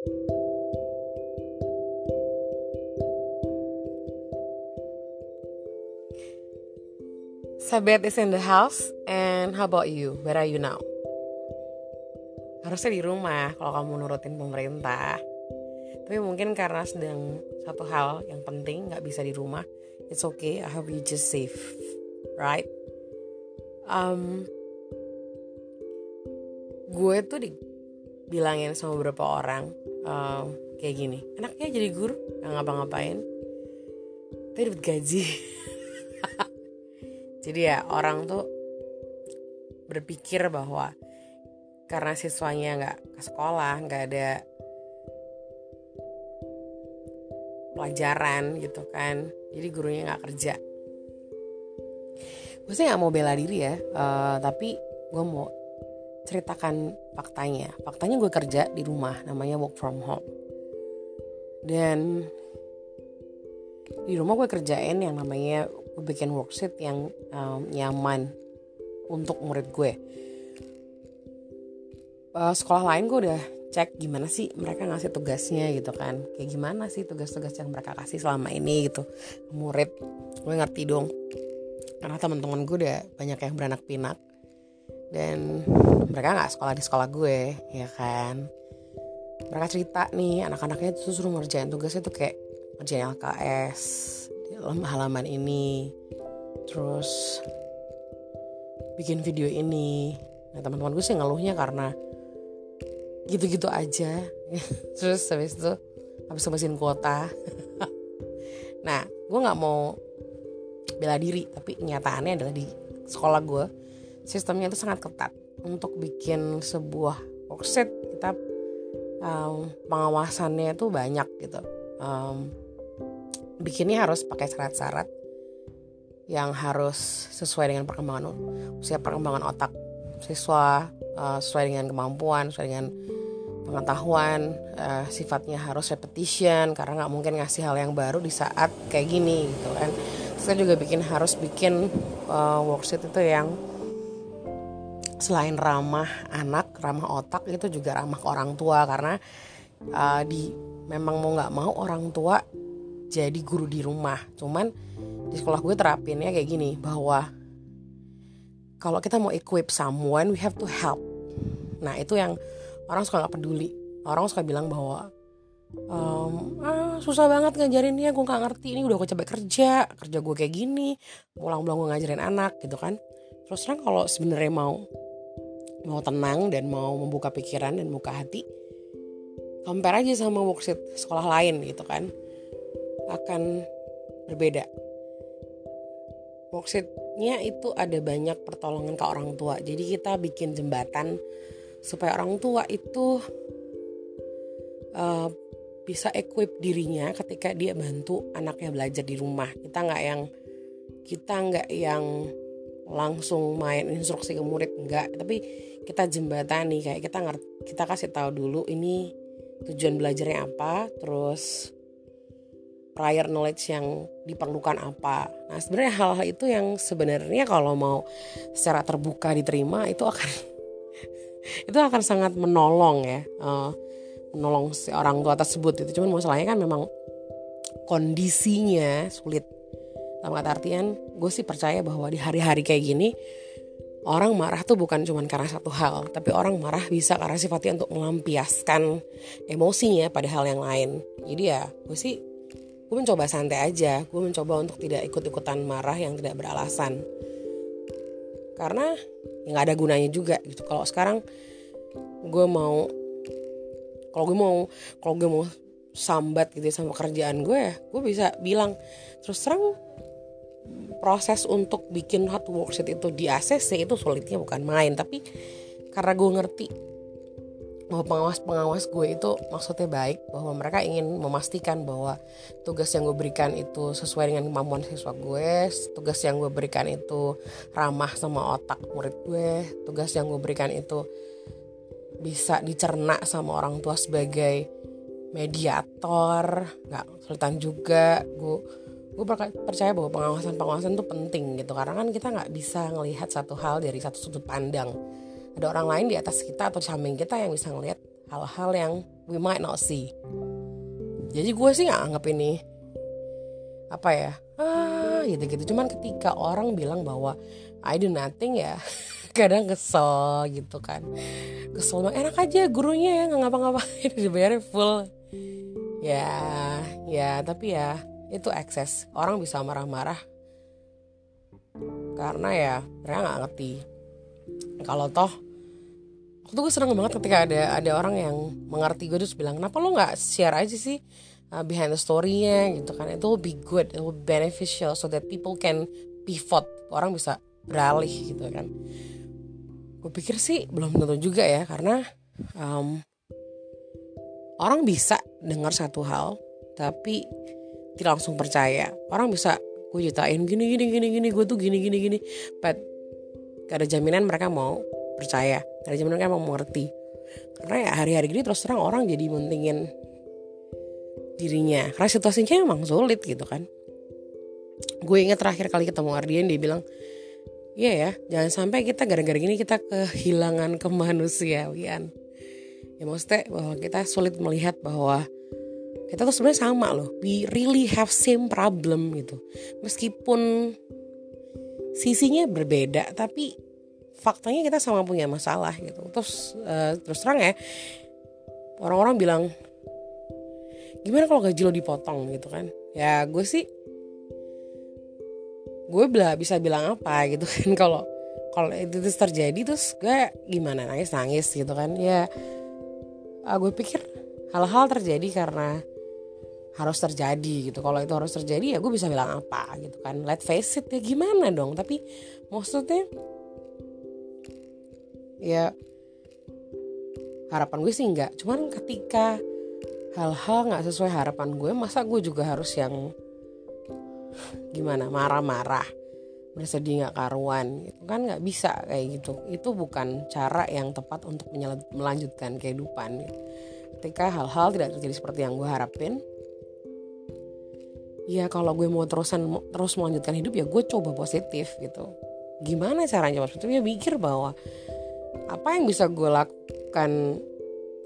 Sabet is in the house and how about you? Where are you now? Harusnya di rumah kalau kamu nurutin pemerintah. Tapi mungkin karena sedang satu hal yang penting nggak bisa di rumah. It's okay. I hope you just safe, right? Um, gue tuh dibilangin sama beberapa orang um, kayak gini, enaknya jadi guru nggak ngapa-ngapain, tapi dapat gaji. jadi ya orang tuh berpikir bahwa karena siswanya nggak ke sekolah nggak ada pelajaran gitu kan jadi gurunya nggak kerja gue sih nggak mau bela diri ya uh, tapi gue mau ceritakan faktanya. Faktanya gue kerja di rumah namanya work from home. Dan di rumah gue kerjain yang namanya gue bikin worksheet yang um, nyaman untuk murid gue. Uh, sekolah lain gue udah cek gimana sih mereka ngasih tugasnya gitu kan. Kayak gimana sih tugas-tugas yang mereka kasih selama ini gitu murid. Gue ngerti dong. Karena teman-teman gue udah banyak yang beranak pinak dan mereka nggak sekolah di sekolah gue ya kan? Mereka cerita nih anak-anaknya tuh suruh ngerjain tugasnya tuh kayak ngerjain LKS dalam halaman ini. Terus bikin video ini. Nah teman-teman gue sih ngeluhnya karena gitu-gitu aja. Terus habis itu habis habisin kuota. Nah gue nggak mau bela diri tapi kenyataannya adalah di sekolah gue sistemnya itu sangat ketat. Untuk bikin sebuah worksheet kita um, pengawasannya itu banyak gitu. Um, bikinnya harus pakai syarat-syarat yang harus sesuai dengan perkembangan usia perkembangan otak siswa uh, sesuai dengan kemampuan sesuai dengan pengetahuan uh, sifatnya harus repetition karena nggak mungkin ngasih hal yang baru di saat kayak gini gitu kan. Saya juga bikin harus bikin uh, worksheet itu yang selain ramah anak ramah otak itu juga ramah orang tua. Karena uh, di memang mau nggak mau orang tua jadi guru di rumah. Cuman di sekolah gue terapinnya kayak gini bahwa kalau kita mau equip someone we have to help. Nah itu yang orang suka nggak peduli. Orang suka bilang bahwa um, ah susah banget ngajarin dia gue nggak ngerti. Ini udah gue coba kerja kerja gue kayak gini. Pulang-pulang gue ngajarin anak gitu kan. Terus terang kalau sebenarnya mau mau tenang dan mau membuka pikiran dan membuka hati compare aja sama worksheet sekolah lain gitu kan akan berbeda. Worksheetnya itu ada banyak pertolongan ke orang tua. Jadi kita bikin jembatan supaya orang tua itu uh, bisa equip dirinya ketika dia bantu anaknya belajar di rumah. Kita nggak yang kita nggak yang langsung main instruksi ke murid enggak tapi kita jembatani kayak kita ngerti kita kasih tahu dulu ini tujuan belajarnya apa terus prior knowledge yang diperlukan apa. Nah sebenarnya hal-hal itu yang sebenarnya kalau mau secara terbuka diterima itu akan itu akan sangat menolong ya, uh, menolong si orang tua tersebut itu. Cuman masalahnya kan memang kondisinya sulit. Dalam kata artian, gue sih percaya bahwa di hari-hari kayak gini orang marah tuh bukan cuma karena satu hal, tapi orang marah bisa karena sifatnya untuk melampiaskan emosinya pada hal yang lain. Jadi ya, gue sih gue mencoba santai aja. Gue mencoba untuk tidak ikut-ikutan marah yang tidak beralasan. Karena ya nggak ada gunanya juga gitu. Kalau sekarang gue mau kalau gue mau kalau gue mau sambat gitu ya sama kerjaan gue ya gue bisa bilang terus terang proses untuk bikin hot worksheet itu di ACC itu sulitnya bukan main. Tapi karena gue ngerti bahwa pengawas-pengawas gue itu maksudnya baik bahwa mereka ingin memastikan bahwa tugas yang gue berikan itu sesuai dengan kemampuan siswa gue tugas yang gue berikan itu ramah sama otak murid gue tugas yang gue berikan itu bisa dicerna sama orang tua sebagai mediator nggak kesulitan juga gue gue percaya bahwa pengawasan pengawasan itu penting gitu. Karena kan kita nggak bisa ngelihat satu hal dari satu sudut pandang. Ada orang lain di atas kita atau samping kita yang bisa ngelihat hal-hal yang we might not see. Jadi gue sih nggak anggap ini apa ya ah gitu gitu cuman ketika orang bilang bahwa I do nothing ya kadang kesel gitu kan. Kesel banget. Enak aja gurunya ya nggak ngapa-ngapain. Dibayar full. Ya ya tapi ya itu ekses. Orang bisa marah-marah. Karena ya mereka nggak ngerti. Kalau toh waktu gue seneng banget ketika ada ada orang yang mengerti. Gue terus bilang kenapa lo nggak share aja sih uh, behind the story-nya? Gitu kan. Itu will be good it will be beneficial so that people can pivot. Orang bisa beralih gitu kan. Gue pikir sih belum tentu juga ya karena um, orang bisa dengar satu hal tapi tidak langsung percaya. Orang bisa gue ceritain gini gini gini gini gue tuh gini gini gini. But gak ada jaminan mereka mau percaya. Gak ada jaminan mereka mau mengerti. Karena ya hari-hari gini terus terang orang jadi mentingin dirinya. Karena situasinya emang sulit gitu kan. Gue inget terakhir kali ketemu Ardian dia bilang Iya ya, jangan sampai kita gara-gara gini kita kehilangan kemanusiaan. Ya maksudnya bahwa kita sulit melihat bahwa kita tuh sebenarnya sama loh. We really have same problem gitu. Meskipun sisinya berbeda, tapi faktanya kita sama punya masalah gitu. Terus uh, terus terang ya, orang-orang bilang gimana kalau gaji lo dipotong gitu kan ya gue sih gue bila bisa bilang apa gitu kan kalau kalau itu terus terjadi terus gue gimana nangis nangis gitu kan ya uh, gue pikir hal-hal terjadi karena harus terjadi gitu. Kalau itu harus terjadi ya gue bisa bilang apa gitu kan. Let face it ya gimana dong? Tapi maksudnya ya harapan gue sih enggak cuman ketika hal-hal nggak sesuai harapan gue masa gue juga harus yang gimana marah-marah bersedih nggak karuan itu kan? Nggak bisa kayak gitu. Itu bukan cara yang tepat untuk melanjutkan kehidupan. Ketika hal-hal tidak terjadi seperti yang gue harapin ya kalau gue mau terusan terus melanjutkan hidup ya gue coba positif gitu. Gimana caranya? Positif ya mikir bahwa apa yang bisa gue lakukan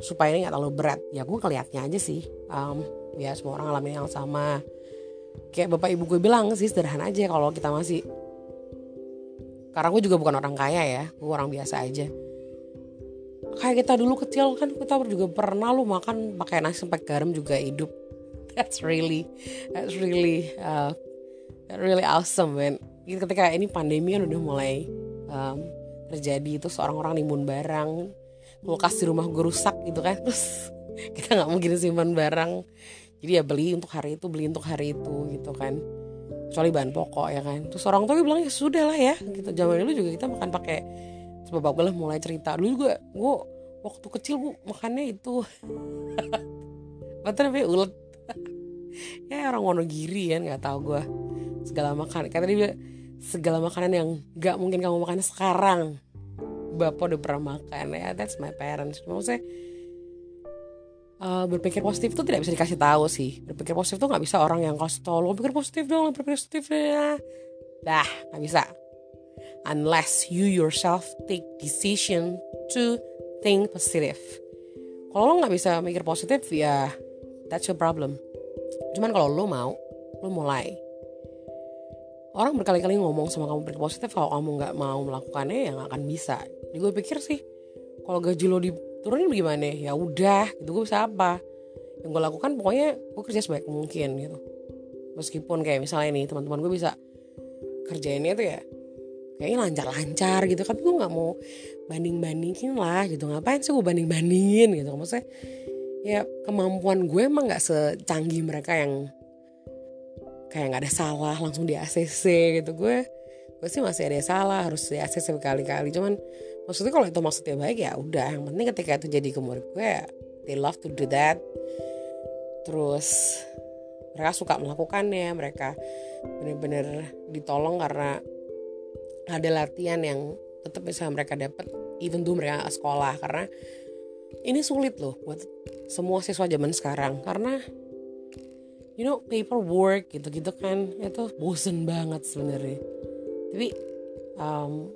supaya ini nggak terlalu berat? Ya gue kelihatnya aja sih. Um, ya semua orang ngalamin yang sama. Kayak bapak ibu gue bilang sih sederhana aja kalau kita masih karena gue juga bukan orang kaya ya gue orang biasa aja. Kayak kita dulu kecil kan kita juga pernah lu makan pakai nasi sampai garam juga hidup that's really that's really uh, really awesome man. Ketika ini pandemi kan udah mulai um, terjadi itu seorang orang nimbun barang kulkas di rumah gue rusak gitu kan terus kita nggak mungkin simpan barang. Jadi ya beli untuk hari itu beli untuk hari itu gitu kan. Kecuali bahan pokok ya kan. Terus orang tua bilang ya sudah lah ya gitu. Zaman dulu juga kita makan pakai sebab gue mulai cerita. Dulu juga gue waktu kecil gue makannya itu. Apa namanya ulet ya orang Wonogiri kan nggak tahu gue segala makanan kata dia segala makanan yang nggak mungkin kamu makan sekarang. Bapak udah pernah makan ya that's my parents. Maksudnya uh, berpikir positif tuh tidak bisa dikasih tahu sih. Berpikir positif tuh nggak bisa orang yang kasih tahu. Lo berpikir positif dong berpikir positif ya. Dah nggak bisa. Unless you yourself take decision to think positive. Kalau lo nggak bisa mikir positif ya that's your problem cuman kalau lo mau lo mulai. Orang berkali-kali ngomong sama kamu berpikir positif kalau kamu nggak mau melakukannya ya nggak akan bisa. Jadi gue pikir sih kalau gaji lo diturunin gimana ya udah gitu. Gue bisa apa? Yang gue lakukan pokoknya gue kerja sebaik mungkin gitu. Meskipun kayak misalnya nih teman-teman gue bisa kerjainnya itu ya kayaknya lancar-lancar gitu. Tapi gue nggak mau banding-bandingin lah gitu. Ngapain sih gue banding-bandingin gitu. Maksudnya ya kemampuan gue emang nggak secanggih mereka yang kayak nggak ada salah langsung di ACC gitu. Gue gue sih masih ada salah harus di ACC berkali-kali. Cuman maksudnya kalau itu maksudnya baik ya udah. Yang penting ketika itu jadi ke gue ya they love to do that. Terus mereka suka melakukannya. Mereka bener-bener ditolong karena ada latihan yang tetap bisa mereka dapat even though mereka sekolah. Karena ini sulit loh buat semua siswa zaman sekarang karena you know paperwork gitu-gitu kan itu bosen banget sebenarnya. Tapi um,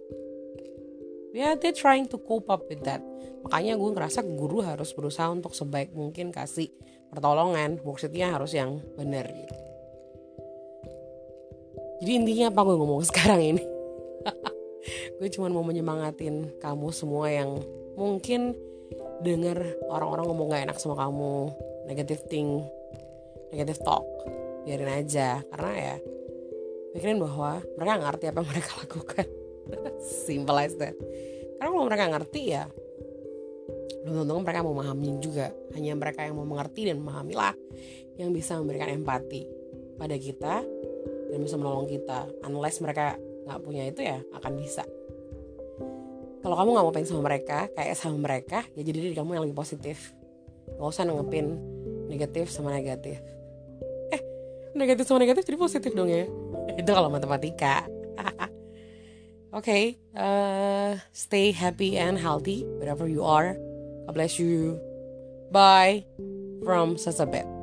ya yeah, they trying to cope up with that. Makanya gue ngerasa guru harus berusaha untuk sebaik mungkin kasih pertolongan maksudnya harus yang benar gitu. Jadi intinya apa gue ngomong sekarang ini? Gue cuma mau menyemangatin kamu semua yang mungkin denger orang-orang ngomong gak enak sama kamu negative thing negative talk biarin aja. Karena ya pikirin bahwa mereka ngerti apa yang mereka lakukan. Simple as that. Karena kalau mereka ngerti ya belum tentu mereka mau memahami juga. Hanya mereka yang mau mengerti dan memahamilah yang bisa memberikan empati pada kita dan bisa menolong kita. Unless mereka nggak punya itu ya akan bisa kalau kamu nggak mau pengen sama mereka kayak sama mereka ya jadi diri kamu yang lebih positif. Nggak usah nanggepin negatif sama negatif. Eh negatif sama negatif jadi positif dong ya. Itu kalau matematika. Oke okay, uh, stay happy and healthy wherever you are. God bless you. Bye from Sasabet